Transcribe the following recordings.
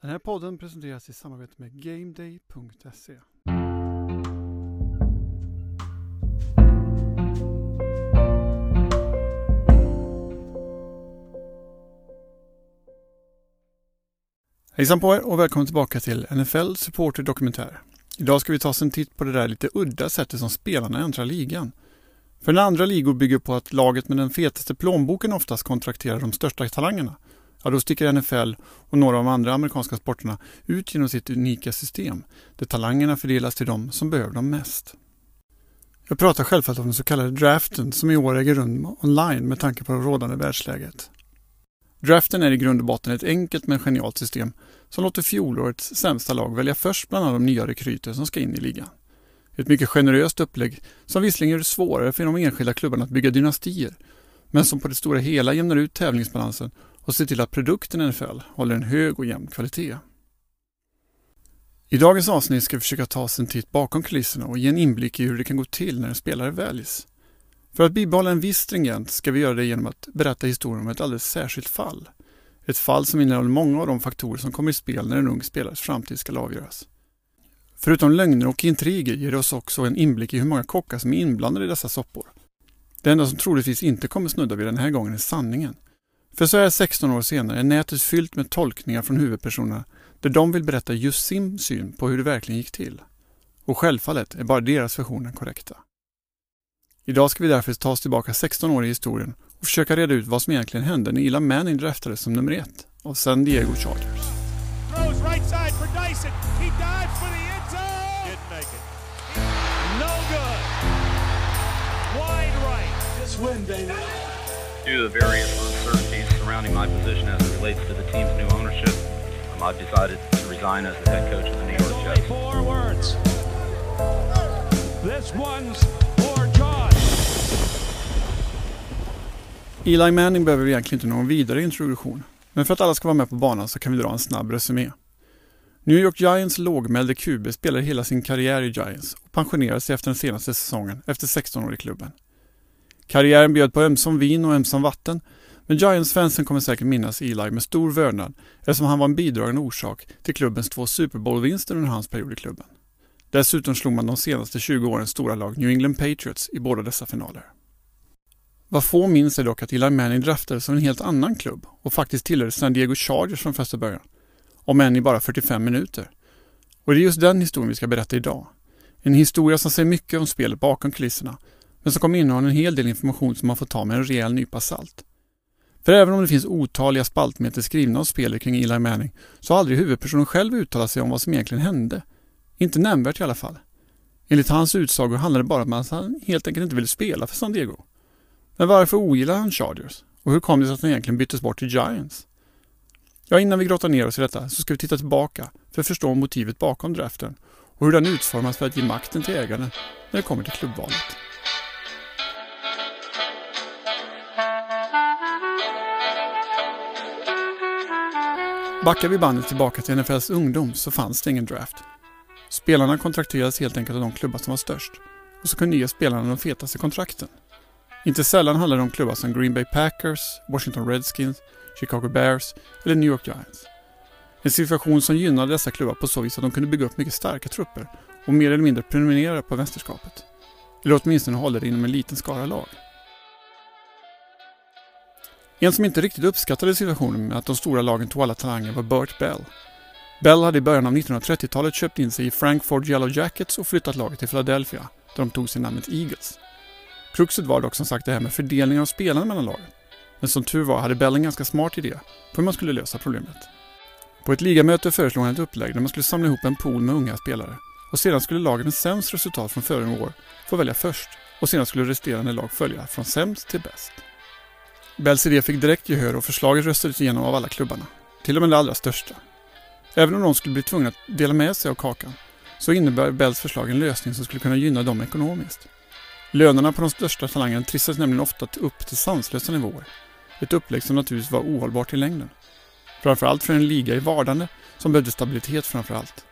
Den här podden presenteras i samarbete med GameDay.se. Hejsan på er och välkommen tillbaka till NFL Supporter Dokumentär. Idag ska vi ta oss en titt på det där lite udda sättet som spelarna ändrar ligan. För när andra ligor bygger på att laget med den fetaste plånboken oftast kontrakterar de största talangerna ja då sticker NFL och några av de andra amerikanska sporterna ut genom sitt unika system där talangerna fördelas till de som behöver dem mest. Jag pratar självfallet om den så kallade draften som i år äger rum online med tanke på det rådande världsläget. Draften är i grund och botten ett enkelt men genialt system som låter fjolårets sämsta lag välja först bland alla de nya rekryter som ska in i ligan. Ett mycket generöst upplägg som visserligen gör det svårare för de enskilda klubbarna att bygga dynastier men som på det stora hela jämnar ut tävlingsbalansen och se till att produkten i NFL håller en hög och jämn kvalitet. I dagens avsnitt ska vi försöka ta oss en titt bakom kulisserna och ge en inblick i hur det kan gå till när en spelare väljs. För att bibehålla en viss stringent ska vi göra det genom att berätta historien om ett alldeles särskilt fall. Ett fall som innehåller många av de faktorer som kommer i spel när en ung spelares framtid ska avgöras. Förutom lögner och intriger ger det oss också en inblick i hur många kockar som är inblandade i dessa soppor. Det enda som troligtvis inte kommer snudda vid den här gången är sanningen. För så här 16 år senare är nätet fyllt med tolkningar från huvudpersonerna där de vill berätta just sin syn på hur det verkligen gick till. Och självfallet är bara deras version den korrekta. Idag ska vi därför ta oss tillbaka 16 år i historien och försöka reda ut vad som egentligen hände när Eli Manning draftades som nummer ett av San Diego Chargers. Due surrounding my position as it relates to the team's new ownership, um, I've decided to resign as the head coach of the New York Jets. Four words. This one's for John. Eli Manning behöver egentligen inte någon vidare introduktion. Men för att alla ska vara med på banan så kan vi dra en snabb resumé. New York Giants lågmälde QB spelade hela sin karriär i Giants och pensionerade sig efter den senaste säsongen efter 16 år i klubben. Karriären bjöd på ömsom vin och ömsom vatten, men Giants-fansen kommer säkert minnas Eli med stor vördnad eftersom han var en bidragande orsak till klubbens två Super Bowl-vinster under hans period i klubben. Dessutom slog man de senaste 20 årens stora lag New England Patriots i båda dessa finaler. Vad få minns är dock att Eli Manning draftades av en helt annan klubb och faktiskt tillhörde San Diego Chargers från första början. Om än i bara 45 minuter. Och det är just den historien vi ska berätta idag. En historia som säger mycket om spelet bakom kulisserna men som kommer innehålla en hel del information som man får ta med en rejäl nypa salt. För även om det finns otaliga spaltmeter skrivna av spelet kring Eli Manning så har aldrig huvudpersonen själv uttalat sig om vad som egentligen hände. Inte nämnvärt i alla fall. Enligt hans utsagor handlade det bara om att han helt enkelt inte ville spela för San Diego. Men varför ogillade han Chargers? Och hur kom det sig att han egentligen byttes bort till Giants? Ja, innan vi grottar ner oss i detta så ska vi titta tillbaka för att förstå motivet bakom draften och hur den utformas för att ge makten till ägaren när det kommer till klubbvalet. Backar vi bandet tillbaka till NFLs ungdom så fanns det ingen draft. Spelarna kontrakterades helt enkelt av de klubbar som var störst och så kunde ge spelarna de fetaste kontrakten. Inte sällan handlade det om klubbar som Green Bay Packers, Washington Redskins, Chicago Bears eller New York Giants. En situation som gynnade dessa klubbar på så vis att de kunde bygga upp mycket starka trupper och mer eller mindre prenumerera på mästerskapet. Eller åtminstone hålla det inom en liten skara lag. En som inte riktigt uppskattade situationen med att de stora lagen tog alla talanger var Burt Bell. Bell hade i början av 1930-talet köpt in sig i Frankford Yellow Jackets och flyttat laget till Philadelphia, där de tog sig namnet Eagles. Kruxet var dock som sagt det här med fördelningen av spelarna mellan lagen. Men som tur var hade Bell en ganska smart idé på hur man skulle lösa problemet. På ett ligamöte föreslog han ett upplägg där man skulle samla ihop en pool med unga spelare och sedan skulle lagen med sämst resultat från föregående år få välja först och sedan skulle resterande lag följa från sämst till bäst. Bells idé fick direkt gehör och förslaget röstades igenom av alla klubbarna. Till och med de allra största. Även om de skulle bli tvungna att dela med sig av kakan så innebär Bells förslag en lösning som skulle kunna gynna dem ekonomiskt. Lönerna på de största talangerna trissades nämligen ofta upp till sanslösa nivåer. Ett upplägg som naturligtvis var ohållbart i längden. Framförallt för en liga i vardande som behövde stabilitet framförallt.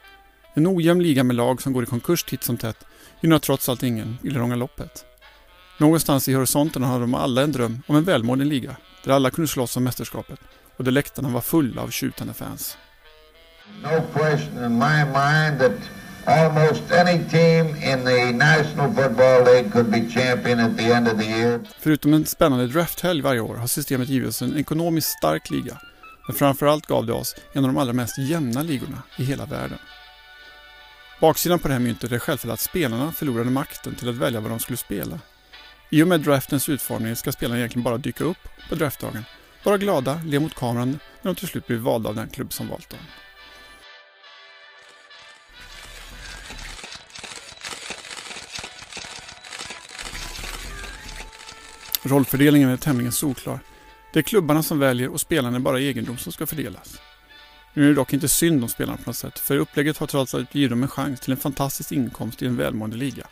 En ojämn liga med lag som går i konkurs titt som tätt gynnar trots allt ingen i det långa loppet. Någonstans i horisonten hade de alla en dröm om en välmående liga där alla kunde slåss om mästerskapet och där läktarna var fulla av tjutande fans. No question in my mind that almost any team in the National Football League could be champion at the end of the year. Förutom en spännande drafthelg varje år har systemet givit oss en ekonomiskt stark liga. Men framförallt gav det oss en av de allra mest jämna ligorna i hela världen. Baksidan på det här myntet är självfallet att spelarna förlorade makten till att välja vad de skulle spela. I och med draftens utformning ska spelarna egentligen bara dyka upp på draftdagen, vara glada, le mot kameran när de till slut blir valda av den klubb som valt dem. Rollfördelningen är tämligen solklar. Det är klubbarna som väljer och spelarna är bara egendom som ska fördelas. Nu är det dock inte synd om spelarna på något sätt, för upplägget har trots allt givit dem en chans till en fantastisk inkomst i en välmående liga.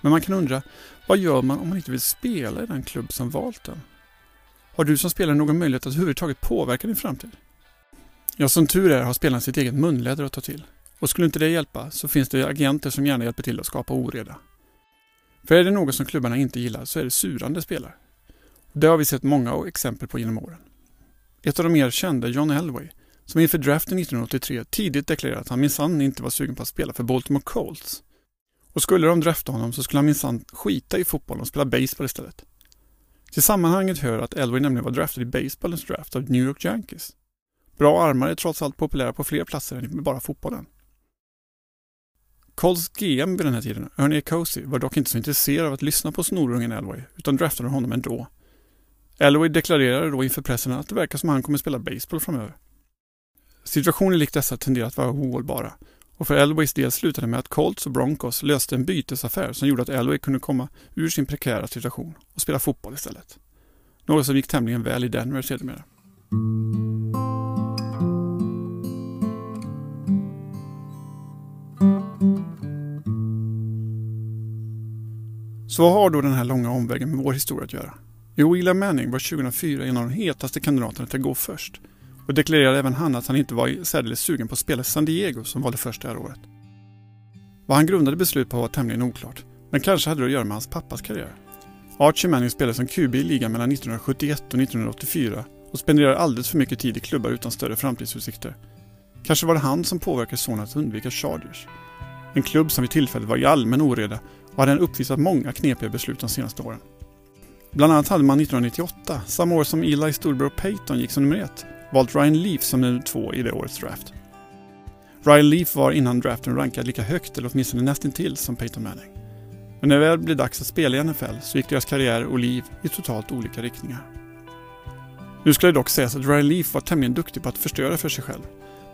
Men man kan undra, vad gör man om man inte vill spela i den klubb som valt den? Har du som spelare någon möjlighet att överhuvudtaget påverka din framtid? Ja, som tur är har spelarna sitt eget munläder att ta till. Och skulle inte det hjälpa så finns det agenter som gärna hjälper till att skapa oreda. För är det något som klubbarna inte gillar så är det surande spelare. Det har vi sett många exempel på genom åren. Ett av de mer kända är John Elway, som inför draften 1983 tidigt deklarerade att han minsann inte var sugen på att spela för Baltimore Colts. Och skulle de drafta honom så skulle han minsann skita i fotboll och spela baseball istället. Till sammanhanget hör att Elway nämligen var draftad i baseballens draft av New York Yankees. Bra armar är trots allt populära på fler platser än bara fotbollen. Colts GM vid den här tiden, Ernie Ecosi, var dock inte så intresserad av att lyssna på snorungen Elway, utan draftade honom ändå. Elway deklarerade då inför pressen att det verkar som att han kommer spela baseball framöver. Situationer likt dessa tenderar att vara ohållbara och för Elways del slutade med att Colts och Broncos löste en bytesaffär som gjorde att Elway kunde komma ur sin prekära situation och spela fotboll istället. Något som gick tämligen väl i Denver sedermera. Så vad har då den här långa omvägen med vår historia att göra? Jo, Eli Manning var 2004 en av de hetaste kandidaterna till att gå först och deklarerade även han att han inte var särdeles sugen på att spela San Diego som valde först det här året. Vad han grundade beslut på var tämligen oklart, men kanske hade det att göra med hans pappas karriär. Archie Manning spelade som QB i ligan mellan 1971 och 1984 och spenderade alldeles för mycket tid i klubbar utan större framtidsutsikter. Kanske var det han som påverkade sonen att undvika Chargers. En klubb som vid tillfället var i allmän oreda och hade uppvisat många knepiga beslut de senaste åren. Bland annat hade man 1998, samma år som Eli Storbror Payton gick som nummer ett, valt Ryan Leaf som nummer två i det årets draft. Ryan Leaf var innan draften rankad lika högt, eller åtminstone nästintill, som Peyton Manning. Men när det väl blev dags att spela i NFL så gick deras karriär och liv i totalt olika riktningar. Nu ska det dock sägas att Ryan Leaf var tämligen duktig på att förstöra för sig själv.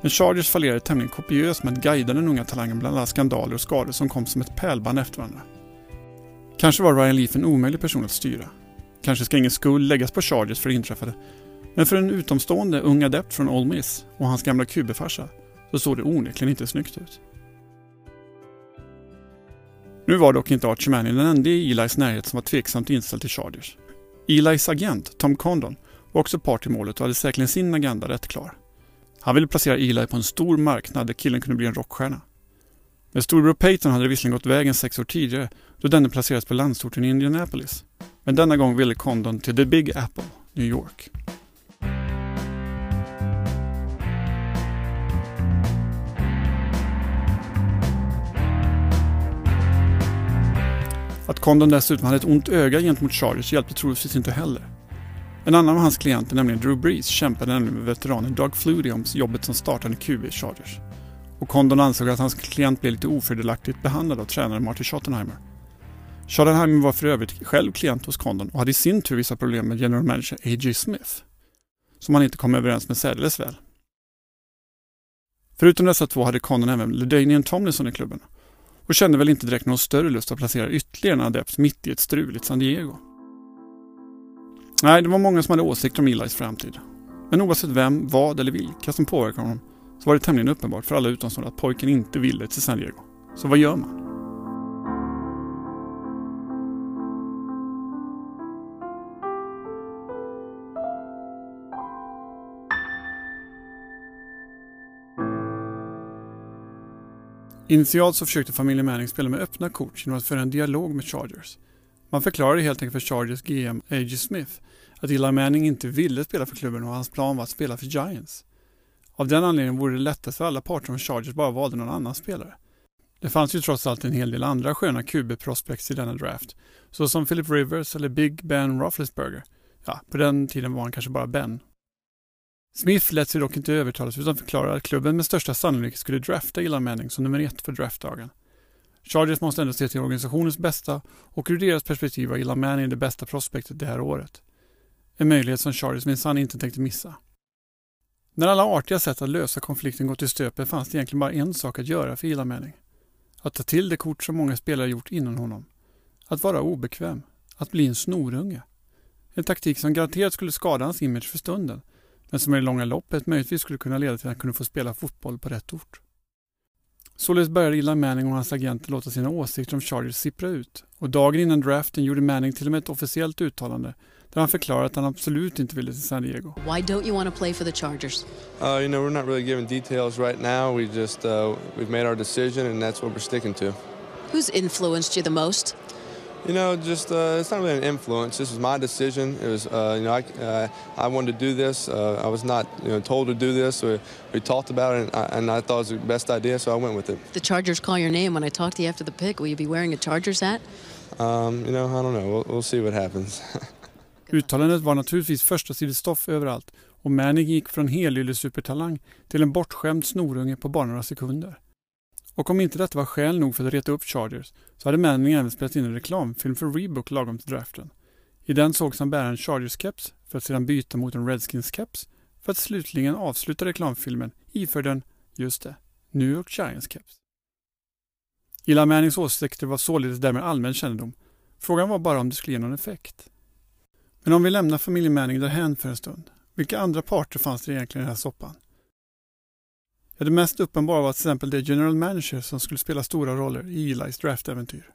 Men Chargers fallerade tämligen kopiöst med att guida den unga talangen bland alla skandaler och skador som kom som ett pärlband efter varandra. Kanske var Ryan Leaf en omöjlig person att styra. Kanske ska ingen skuld läggas på Chargers för det inträffade. Men för en utomstående ung adept från Ole Miss och hans gamla kubefarsa så såg det onekligen inte snyggt ut. Nu var dock inte Archie Manning den enda i Elis närhet som var tveksamt inställd till Chargers. Elis agent, Tom Condon, var också part i målet och hade säkerligen sin agenda rätt klar. Han ville placera Eli på en stor marknad där killen kunde bli en rockstjärna. Med storbror Peyton hade det visserligen gått vägen sex år tidigare då denne placerades på landsorten i Indianapolis. Men denna gång ville Condon till The Big Apple, New York. Kondon Condon dessutom hade ett ont öga gentemot Chargers hjälpte troligtvis inte heller. En annan av hans klienter, nämligen Drew Brees, kämpade nämligen med veteranen Doug Flutie om jobbet som startande QB i Chargers. Och Condon ansåg att hans klient blev lite ofördelaktigt behandlad av tränaren Marty Schottenheimer. Schottenheimer var för övrigt själv klient hos Condon och hade i sin tur vissa problem med general manager A.J. Smith, som han inte kom överens med särdeles väl. Förutom dessa två hade Condon även LaDainian Tomlinson i klubben och kände väl inte direkt någon större lust att placera ytterligare en adept mitt i ett struligt San Diego. Nej, det var många som hade åsikter om Elis framtid. Men oavsett vem, vad eller vilka som påverkade honom så var det tämligen uppenbart för alla utomstående att pojken inte ville till San Diego. Så vad gör man? Initialt så försökte familjen Manning spela med öppna kort genom att föra en dialog med Chargers. Man förklarade helt enkelt för Chargers GM A.J. Smith att Eli Manning inte ville spela för klubben och hans plan var att spela för Giants. Av den anledningen vore det lättast för alla parter om Chargers bara valde någon annan spelare. Det fanns ju trots allt en hel del andra sköna QB-prospects i denna draft, såsom Philip Rivers eller Big Ben Roethlisberger. Ja, på den tiden var han kanske bara Ben. Smith lät sig dock inte övertalas utan förklarade att klubben med största sannolikhet skulle drafta Eli Manning som nummer ett för draftdagen. Chargers måste ändå se till organisationens bästa och ur deras perspektiv var Eli Manning det bästa prospektet det här året. En möjlighet som Chargers minsann inte tänkte missa. När alla artiga sätt att lösa konflikten gått i stöpen fanns det egentligen bara en sak att göra för Eli Manning. Att ta till det kort som många spelare gjort innan honom. Att vara obekväm. Att bli en snorunge. En taktik som garanterat skulle skada hans image för stunden, men som i det långa loppet möjligtvis skulle kunna leda till att han kunde få spela fotboll på rätt ort. Således började Eli Manning och hans agenter låta sina åsikter om Chargers sippra ut och dagen innan draften gjorde Manning till och med ett officiellt uttalande där han förklarade att han absolut inte ville till San Diego. Why don't you want to play for the Chargers? Uh, you know, we're not really giving details right now. We just uh, we've made our decision, and that's what we're sticking to. Who's influenced you the most? You know, just uh, it's not really an influence. This was my decision. It was, uh, you know, I, uh, I wanted to do this. Uh, I was not, you know, told to do this. We, we talked about it, and I, and I thought it was the best idea, so I went with it. The Chargers call your name when I talk to you after the pick. Will you be wearing a Chargers hat? Um, you know, I don't know. We'll, we'll see what happens. Uttalandet var naturligtvis första stoff överallt och Manning gick från helylle supertalang till en bortskämd snorunge på bara några sekunder. Och om inte detta var skäl nog för att reta upp Chargers så hade Manning även spelat in en reklamfilm för Reebok lagom till draften. I den sågs han bära en Chargers-keps för att sedan byta mot en Redskins-keps för att slutligen avsluta reklamfilmen iförd en, just det, New York Giants-keps. Eli Mannings åsikter var således därmed allmän kännedom. Frågan var bara om det skulle ge någon effekt. Men om vi lämnar familjen Manning därhän för en stund. Vilka andra parter fanns det egentligen i den här soppan? Ja, det mest uppenbara var till exempel det general manager som skulle spela stora roller i Elis draftäventyr.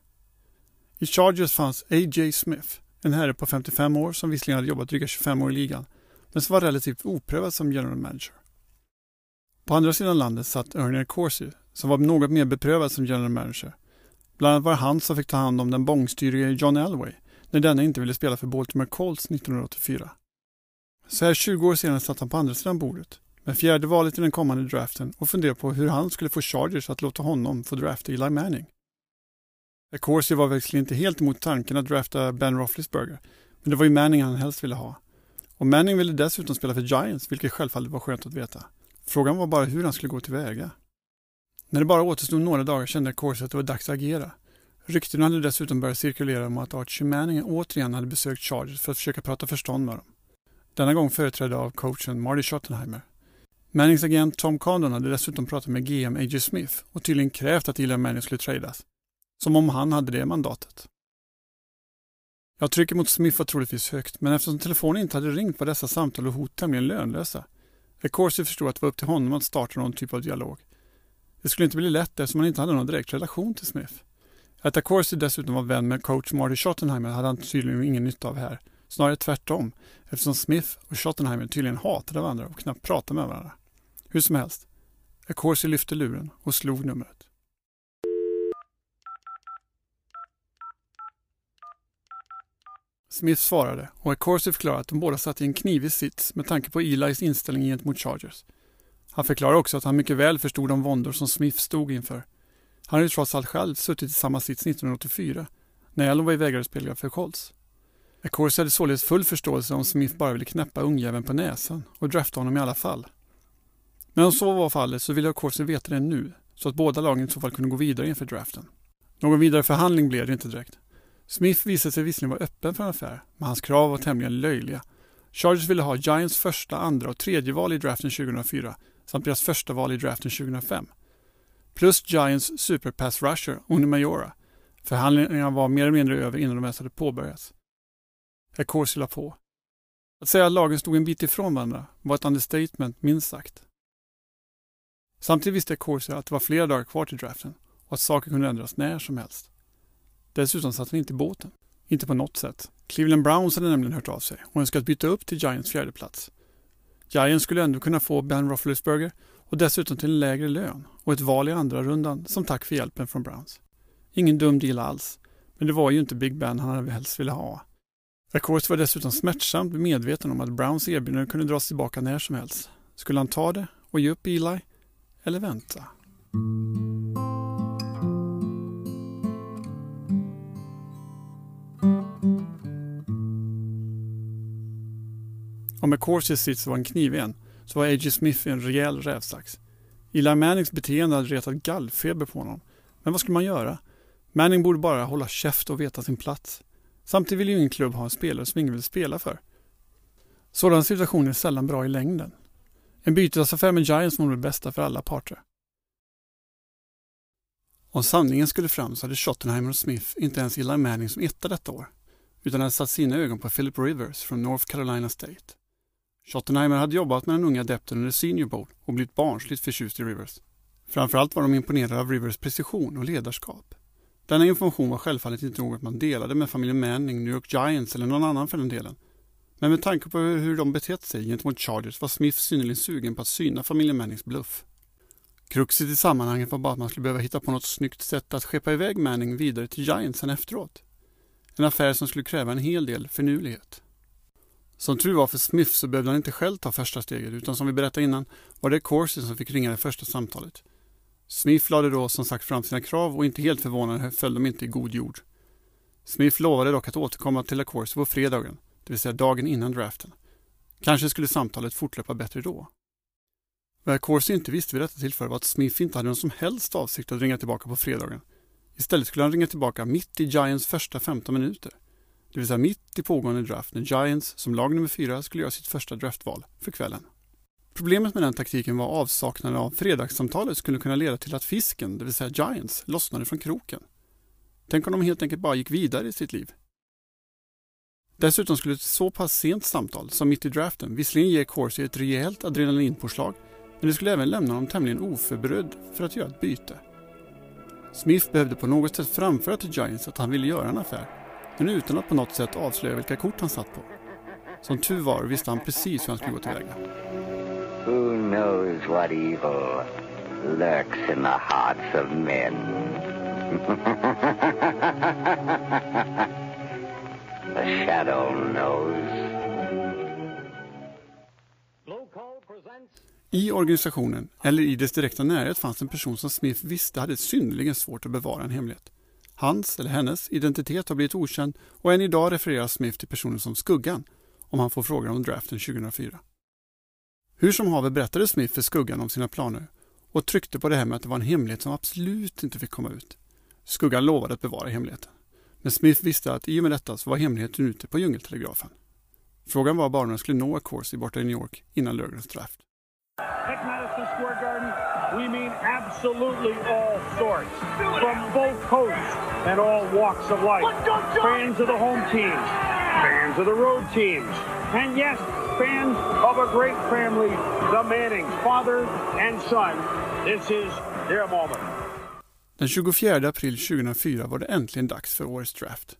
I Chargers fanns A.J. Smith, en herre på 55 år som visserligen hade jobbat dryga 25 år i ligan, men som var relativt oprövad som general manager. På andra sidan landet satt Ernie Corsi, som var något mer beprövad som general manager. Bland annat var det han som fick ta hand om den bångstyrige John Elway när denne inte ville spela för Baltimore Colts 1984. Så här 20 år senare satt han på andra sidan bordet med fjärde valet i den kommande draften och funderade på hur han skulle få Chargers att låta honom få drafta Eli Manning. Corsi var verkligen inte helt emot tanken att drafta Ben Roethlisberger, men det var ju Manning han helst ville ha. Och Manning ville dessutom spela för Giants, vilket självfallet var skönt att veta. Frågan var bara hur han skulle gå tillväga. När det bara återstod några dagar kände Corsi att det var dags att agera. Rykten hade dessutom börjat cirkulera om att Archie Manning återigen hade besökt Chargers för att försöka prata förstånd med dem. Denna gång företrädd av coachen Marty Schottenheimer. Mannings agent Tom Condon hade dessutom pratat med GM A.J. Smith och tydligen krävt att Eli Manning skulle tradas. Som om han hade det mandatet. Ja, trycket mot Smith var troligtvis högt, men eftersom telefonen inte hade ringt var dessa samtal och hot tämligen lönlösa. Corsi förstod att det var upp till honom att starta någon typ av dialog. Det skulle inte bli lätt eftersom han inte hade någon direkt relation till Smith. Att Acorsi dessutom var vän med coach Marty Schottenheimer hade han tydligen ingen nytta av här. Snarare tvärtom, eftersom Smith och Schottenheimer tydligen hatade varandra och knappt pratade med varandra. Hur som helst, Acorsi lyfte luren och slog numret. Smith svarade och Acorsi förklarade att de båda satt i en knivig sits med tanke på Elis inställning gentemot Chargers. Han förklarade också att han mycket väl förstod de våndor som Smith stod inför han hade ju trots allt själv suttit i samma sits 1984 när Elway vägrade spela för Colts. Accorsi hade således full förståelse om Smith bara ville knäppa ungjäveln på näsan och drafta honom i alla fall. Men om så var fallet så ville Accorsi veta det nu så att båda lagen i så fall kunde gå vidare inför draften. Någon vidare förhandling blev det inte direkt. Smith visade sig visserligen vara öppen för en affär, men hans krav var tämligen löjliga. Chargers ville ha Giants första, andra och tredje val i draften 2004 samt deras första val i draften 2005 plus Giants superpass rusher Oni Majora. Förhandlingarna var mer eller mindre över innan de ens hade påbörjats. Corsi la på. Att säga att lagen stod en bit ifrån varandra var ett understatement minst sagt. Samtidigt visste Corsair att det var flera dagar kvar till draften och att saker kunde ändras när som helst. Dessutom satt han inte i båten. Inte på något sätt. Cleveland Browns hade nämligen hört av sig och önskat byta upp till Giants fjärde plats. Giants skulle ändå kunna få Ben Roethlisberger och dessutom till en lägre lön och ett val i andra rundan som tack för hjälpen från Browns. Ingen dum deal alls, men det var ju inte Big Ben han helst ville ha. Accords var dessutom smärtsamt medveten om att Browns erbjudande kunde dras tillbaka när som helst. Skulle han ta det och ge upp Eli eller vänta? Om McCourseys sits var en kniv igen så var A.J. Smith en rejäl rävsax. Eli Mannings beteende hade retat gallfeber på honom. Men vad skulle man göra? Manning borde bara hålla käft och veta sin plats. Samtidigt vill ju ingen klubb ha en spelare som ingen vill spela för. Sådana situationer är sällan bra i längden. En bytesaffär med Giants vore det bästa för alla parter. Om sanningen skulle fram så hade Schottenheimer och Smith inte ens Eli Manning som etta detta år, utan hade satt sina ögon på Philip Rivers från North Carolina State. Schottenheimer hade jobbat med den unga adepten under Senior Bowl och blivit barnsligt förtjust i Rivers. Framförallt var de imponerade av Rivers precision och ledarskap. Denna information var självfallet inte något man delade med familjen Manning, New York Giants eller någon annan för den delen. Men med tanke på hur de betett sig gentemot Chargers var Smith synnerligen sugen på att syna familjen Mannings bluff. Kruxet i sammanhanget var bara att man skulle behöva hitta på något snyggt sätt att skeppa iväg Manning vidare till Giants sen efteråt. En affär som skulle kräva en hel del finurlighet. Som tur var för Smith så behövde han inte själv ta första steget utan som vi berättade innan var det Corsi som fick ringa det första samtalet. Smith lade då som sagt fram sina krav och inte helt förvånande föll de inte i god jord. Smith lovade dock att återkomma till LaCourse på fredagen, det vill säga dagen innan draften. Kanske skulle samtalet fortlöpa bättre då. Vad Corsi inte visste vid detta tillfälle var att Smith inte hade någon som helst avsikt att ringa tillbaka på fredagen. Istället skulle han ringa tillbaka mitt i Giants första 15 minuter. Det vill säga mitt i pågående draft när Giants som lag nummer fyra skulle göra sitt första draftval för kvällen. Problemet med den taktiken var avsaknaden av fredagssamtalet skulle kunna leda till att fisken, det vill säga Giants, lossnade från kroken. Tänk om de helt enkelt bara gick vidare i sitt liv. Dessutom skulle ett så pass sent samtal som mitt i draften visserligen ge Corsi ett rejält adrenalinpåslag men det skulle även lämna honom tämligen oförberedd för att göra ett byte. Smith behövde på något sätt framföra till Giants att han ville göra en affär men utan att på något sätt avslöja vilka kort han satt på. Som tur var visste han precis hur han skulle gå tillväga. Who knows what evil lurks in the hearts of men? the shadow knows. I organisationen, eller i dess direkta närhet, fanns en person som Smith visste hade synnerligen svårt att bevara en hemlighet. Hans, eller hennes, identitet har blivit okänd och än idag refererar Smith till personen som Skuggan om han får frågan om draften 2004. Hur som haver berättade Smith för Skuggan om sina planer och tryckte på det här med att det var en hemlighet som absolut inte fick komma ut. Skuggan lovade att bevara hemligheten. Men Smith visste att i och med detta så var hemligheten ute på djungeltelegrafen. Frågan var bara om den skulle nå Corsi borta i New York innan lördagens draft. At Madison Square Garden, we mean absolutely all sorts. From both coasts and all walks of life. Fans of the home teams, fans of the road teams, and yes, fans of a great family, the Mannings, father and son. This is their moment. Den 24 april 2004 var det äntligen dags för årets draft.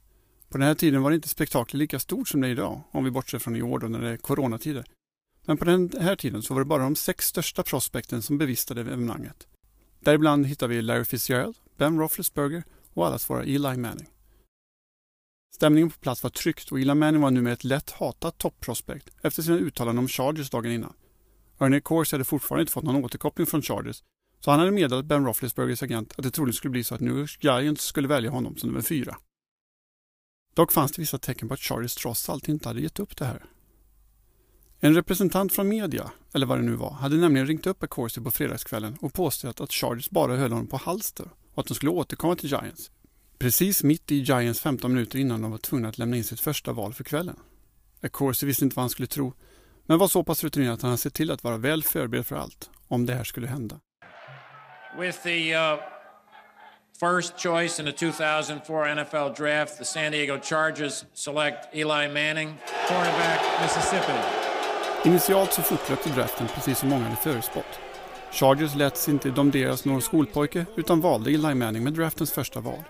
På den här tiden var det inte spektaklet lika stort som det är idag, om vi bortser från i år då när det är coronatider. Men på den här tiden så var det bara de sex största prospekten som bevistade evenemanget. Däribland hittar vi Larry Fitzgerald, Ben Roethlisberger och allas våra Eli Manning. Stämningen på plats var tryckt och Eli Manning var numera ett lätt hatat topprospekt efter sina uttalanden om Chargers dagen innan. Ernie Kors hade fortfarande inte fått någon återkoppling från Chargers så han hade meddelat Ben Roethlisbergers agent att det troligen skulle bli så att New York Giants skulle välja honom som nummer fyra. Dock fanns det vissa tecken på att Chargers trots allt inte hade gett upp det här. En representant från media, eller vad det nu var, hade nämligen ringt upp Accorsi på fredagskvällen och påstått att Chargers bara höll honom på halster och att de skulle återkomma till Giants. Precis mitt i Giants 15 minuter innan de var tvungna att lämna in sitt första val för kvällen. Accorsi visste inte vad han skulle tro, men var så pass rutinerad att han hade sett till att vara väl förberedd för allt, om det här skulle hända. With the uh, first choice in the 2004 NFL Draft, the San Diego Chargers select Eli Manning, cornerback, Mississippi. Initialt så fortlöpte draften precis som många hade förutspått. Chargers lät inte domderas någon skolpojke utan valde Eli Manning med draftens första val.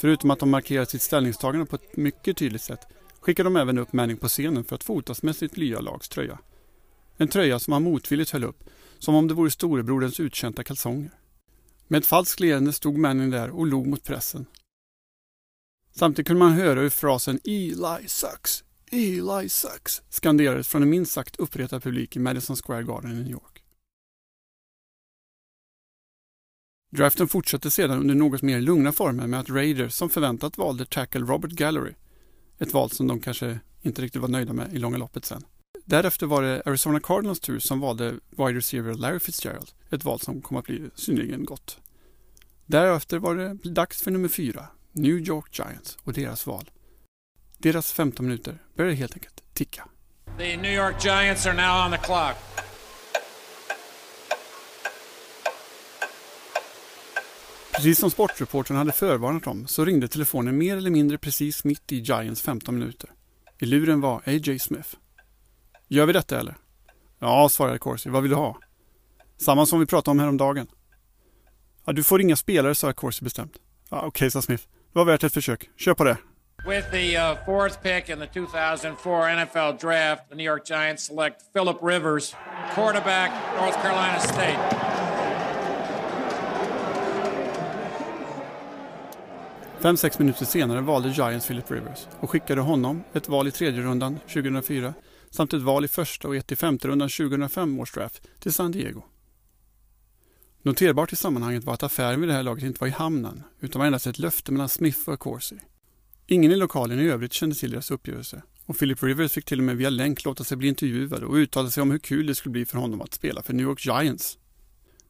Förutom att de markerade sitt ställningstagande på ett mycket tydligt sätt skickade de även upp Manning på scenen för att fotas med sitt nya lags tröja. En tröja som han motvilligt höll upp, som om det vore storebroderns utkönta kalsonger. Med ett falskt leende stod männen där och log mot pressen. Samtidigt kunde man höra hur frasen Eli sucks, Eli sucks skanderades från en minst sagt uppretad publik i Madison Square Garden i New York. Draften fortsatte sedan under något mer lugna former med att Raiders som förväntat valde tackle Robert Gallery. Ett val som de kanske inte riktigt var nöjda med i långa loppet sen. Därefter var det Arizona Cardinals tur som valde wide receiver Larry Fitzgerald. Ett val som kom att bli synnerligen gott. Därefter var det dags för nummer fyra, New York Giants och deras val. Deras 15 minuter började helt enkelt ticka. The New York Giants are now on the clock. Precis som sportreportern hade förvarnat om så ringde telefonen mer eller mindre precis mitt i Giants 15 minuter. I luren var A.J. Smith. Gör vi detta eller? Ja, svarade Corsi. Vad vill du ha? Samma som vi pratade om häromdagen. Ja, du får inga spelare, sa Corsi bestämt. Ja, Okej, okay, sa Smith. Det var värt ett försök. Kör på det. With the uh, fourth pick in the 2004 NFL Draft, the New York Giants select Philip Rivers, quarterback, North Carolina State. Fem, sex minuter senare valde Giants Philip Rivers och skickade honom, ett val i tredje rundan 2004 samt ett val i första och ett i femte rundan 2005 års draft till San Diego. Noterbart i sammanhanget var att affären vid det här laget inte var i hamnen utan var endast ett löfte mellan Smith och Corsi. Ingen i lokalen i övrigt kände till deras uppgörelse och Philip Rivers fick till och med via länk låta sig bli intervjuad och uttala sig om hur kul det skulle bli för honom att spela för New York Giants.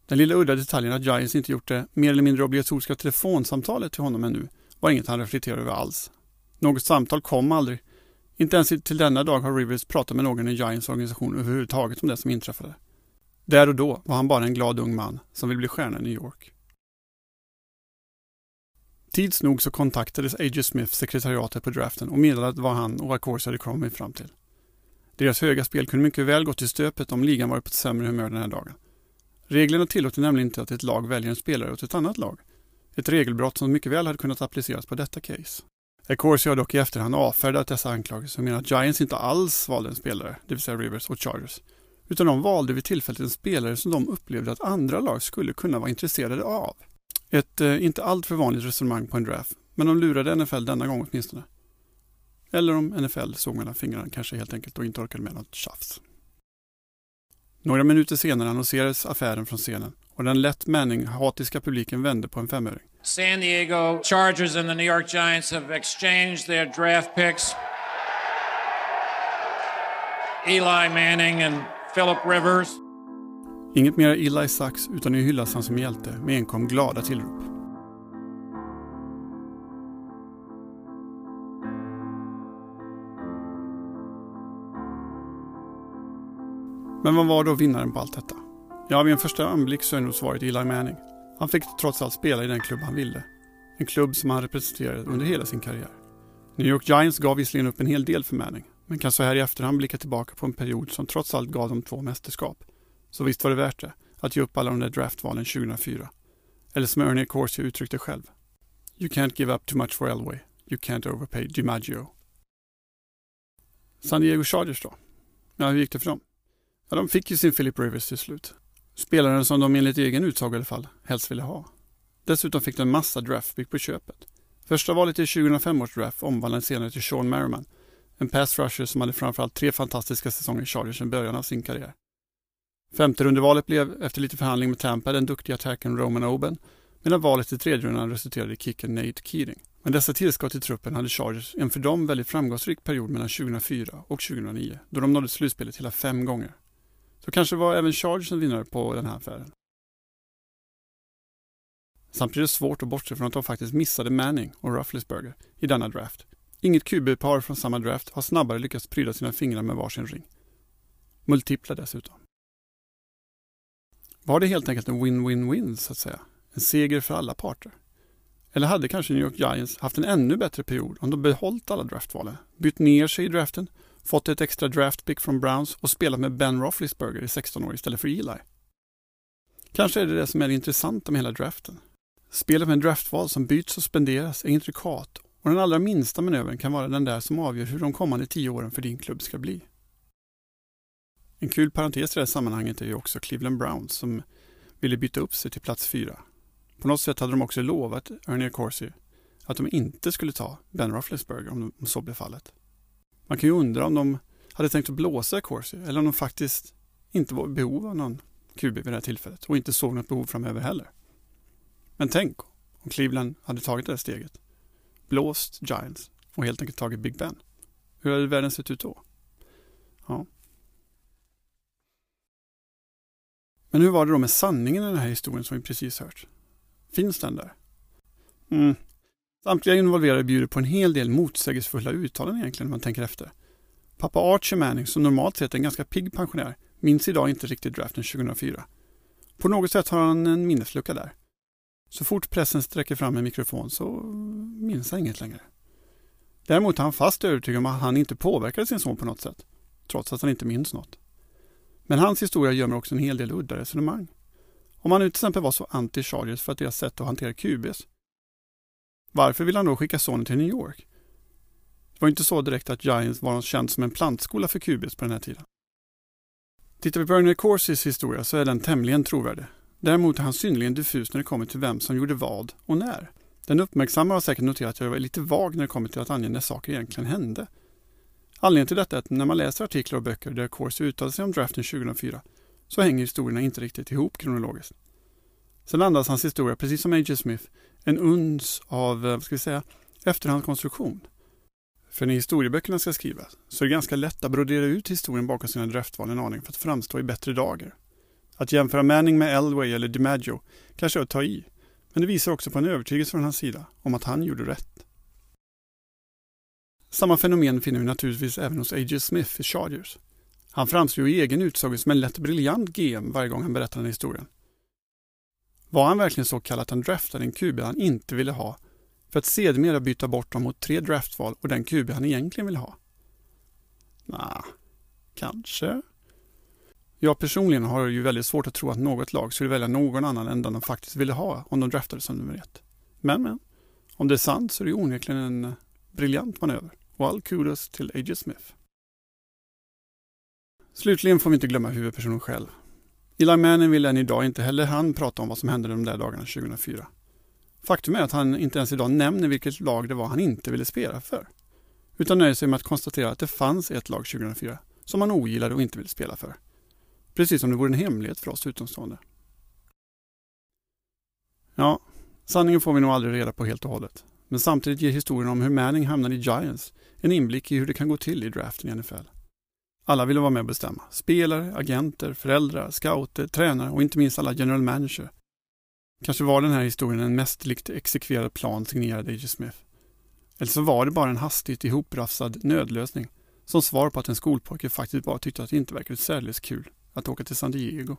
Den lilla udda detaljen att Giants inte gjort det mer eller mindre obligatoriska telefonsamtalet till honom ännu var inget han reflekterade över alls. Något samtal kom aldrig. Inte ens till denna dag har Rivers pratat med någon i Giants organisation överhuvudtaget om det som inträffade. Där och då var han bara en glad ung man som vill bli stjärna i New York. Tids nog så kontaktades A.J. Smith sekretariatet på draften och meddelade vad han och Accorsi hade kommit fram till. Deras höga spel kunde mycket väl gått i stöpet om ligan varit på ett sämre humör den här dagen. Reglerna tillåter nämligen inte att ett lag väljer en spelare åt ett annat lag. Ett regelbrott som mycket väl hade kunnat appliceras på detta case. Ecorsi har dock i efterhand avfärdat dessa anklagelser och menar att Giants inte alls valde en spelare, det vill säga Rivers och Chargers, utan de valde vid tillfället en spelare som de upplevde att andra lag skulle kunna vara intresserade av. Ett eh, inte alltför vanligt resonemang på en draft, men de lurade NFL denna gång åtminstone. Eller om NFL såg mellan fingrarna kanske helt enkelt och inte orkade med något tjafs. Några minuter senare annonserades affären från scenen och den lätt Manning-hatiska publiken vände på en femöring. San Diego Chargers and the New York Giants have exchanged their draft picks. Eli Manning and Philip Rivers. Inget mer Eli Sachs utan nu hyllas han som hjälte med enkom glada tillrop. Men vad var då vinnaren på allt detta? Ja, vid en första anblick så är nog svaret Eli Manning. Han fick trots allt spela i den klubb han ville. En klubb som han representerade under hela sin karriär. New York Giants gav visserligen upp en hel del för Manning, men kan så här i efterhand blicka tillbaka på en period som trots allt gav dem två mästerskap. Så visst var det värt det, att ge upp alla de där draftvalen 2004. Eller som Ernie Corsi uttryckte själv. You can't give up too much for Elway. You can't overpay DiMaggio. San Diego Chargers då? Ja, hur gick det för dem? Ja, de fick ju sin Philip Rivers till slut. Spelaren som de enligt egen utsago i alla fall helst ville ha. Dessutom fick de en massa draftpick på köpet. Första valet i 2005 års draft omvandlades senare till Sean Merriman. En pass rusher som hade framförallt tre fantastiska säsonger i Chargers i början av sin karriär. Femte rundevalet blev efter lite förhandling med Tampa den duktiga attacken Roman Oben medan valet i tredje rundan resulterade i kicken Nate Keating. Men dessa tillskott i truppen hade Chargers en för dem väldigt framgångsrik period mellan 2004 och 2009 då de nådde slutspelet hela fem gånger. Så kanske var även Chargers en vinnare på den här affären. Samtidigt är det svårt att bortse från att de faktiskt missade Manning och Rufflesberger i denna draft. Inget QB-par från samma draft har snabbare lyckats pryda sina fingrar med varsin ring. Multipla dessutom. Var det helt enkelt en win-win-win så att säga? En seger för alla parter? Eller hade kanske New York Giants haft en ännu bättre period om de behållit alla draftvalen, bytt ner sig i draften fått ett extra draftpick från Browns och spelat med Ben Roethlisberger i 16 år istället för Eli. Kanske är det det som är det intressanta med hela draften. Spelet med draftval som byts och spenderas är intrikat och den allra minsta manövern kan vara den där som avgör hur de kommande tio åren för din klubb ska bli. En kul parentes i det här sammanhanget är ju också Cleveland Browns som ville byta upp sig till plats fyra. På något sätt hade de också lovat Ernie Corsi att de inte skulle ta Ben Roethlisberger om så blev fallet. Man kan ju undra om de hade tänkt att blåsa Corsi eller om de faktiskt inte var i behov av någon QB vid det här tillfället och inte såg något behov framöver heller. Men tänk om Cleveland hade tagit det här steget. Blåst Giants och helt enkelt tagit Big Ben. Hur hade världen sett ut då? Ja. Men hur var det då med sanningen i den här historien som vi precis hört? Finns den där? Mm. Samtliga involverade bjuder på en hel del motsägelsefulla uttalanden egentligen om man tänker efter. Pappa Archie Manning, som normalt sett är en ganska pigg pensionär, minns idag inte riktigt draften 2004. På något sätt har han en minneslucka där. Så fort pressen sträcker fram en mikrofon så minns han inget längre. Däremot är han fast övertygad om att han inte påverkade sin son på något sätt, trots att han inte minns något. Men hans historia gömmer också en hel del udda resonemang. Om han nu till exempel var så anti-Chargers för att deras sätt att hantera QBs. Varför vill han då skicka sonen till New York? Det var inte så direkt att Giants var känd som en plantskola för QBs på den här tiden. Tittar vi på Ernie Corsis historia så är den tämligen trovärdig. Däremot är han synnerligen diffus när det kommer till vem som gjorde vad och när. Den uppmärksamma har säkert noterat att jag var lite vag när det kommer till att ange när saker egentligen hände. Anledningen till detta är att när man läser artiklar och böcker där Corsi uttalar sig om draften 2004 så hänger historierna inte riktigt ihop kronologiskt. Sen andas hans historia, precis som A.J. Smith, en uns av, eh, vad ska vi säga, efterhandskonstruktion. För när historieböckerna ska skrivas så är det ganska lätt att brodera ut historien bakom sina draftval en aning för att framstå i bättre dagar. Att jämföra Manning med Elway eller DiMaggio kanske är att ta i, men det visar också på en övertygelse från hans sida om att han gjorde rätt. Samma fenomen finner vi naturligtvis även hos A.J. Smith i Chargers. Han framstår i egen utsago som en lätt briljant GM varje gång han berättar den historien. Var han verkligen så kall att han draftade en QB han inte ville ha för att sedermera byta bort dem mot tre draftval och den QB han egentligen ville ha? Nah, kanske. Jag personligen har ju väldigt svårt att tro att något lag skulle välja någon annan än den de faktiskt ville ha om de draftade som nummer ett. Men, men, om det är sant så är det onekligen en briljant manöver. Och all kudos till A.J. Smith. Slutligen får vi inte glömma huvudpersonen själv. Eli Manning vill än idag inte heller han prata om vad som hände de där dagarna 2004. Faktum är att han inte ens idag nämner vilket lag det var han inte ville spela för. Utan nöjer sig med att konstatera att det fanns ett lag 2004 som han ogillade och inte ville spela för. Precis som det vore en hemlighet för oss utomstående. Ja, sanningen får vi nog aldrig reda på helt och hållet. Men samtidigt ger historien om hur Manning hamnade i Giants en inblick i hur det kan gå till i draften i NFL. Alla ville vara med och bestämma. Spelare, agenter, föräldrar, scouter, tränare och inte minst alla general manager. Kanske var den här historien en mästerligt exekverad plan signerad A.J. Smith. Eller så var det bara en hastigt ihoprafsad nödlösning som svar på att en skolpojke faktiskt bara tyckte att det inte verkade särdeles kul att åka till San Diego.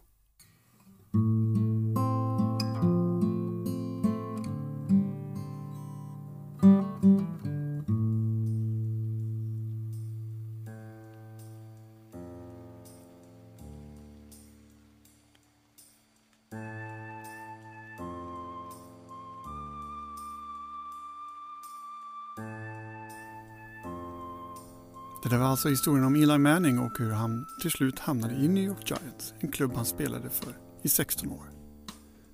Det var alltså historien om Eli Manning och hur han till slut hamnade i New York Giants, en klubb han spelade för i 16 år.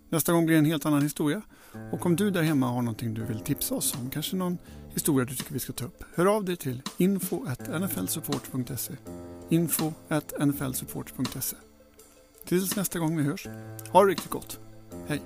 Nästa gång blir det en helt annan historia och om du där hemma har någonting du vill tipsa oss om, kanske någon historia du tycker vi ska ta upp, hör av dig till info.nflsupport.se info.nflsupport.se Tills nästa gång vi hörs, ha det riktigt gott. Hej!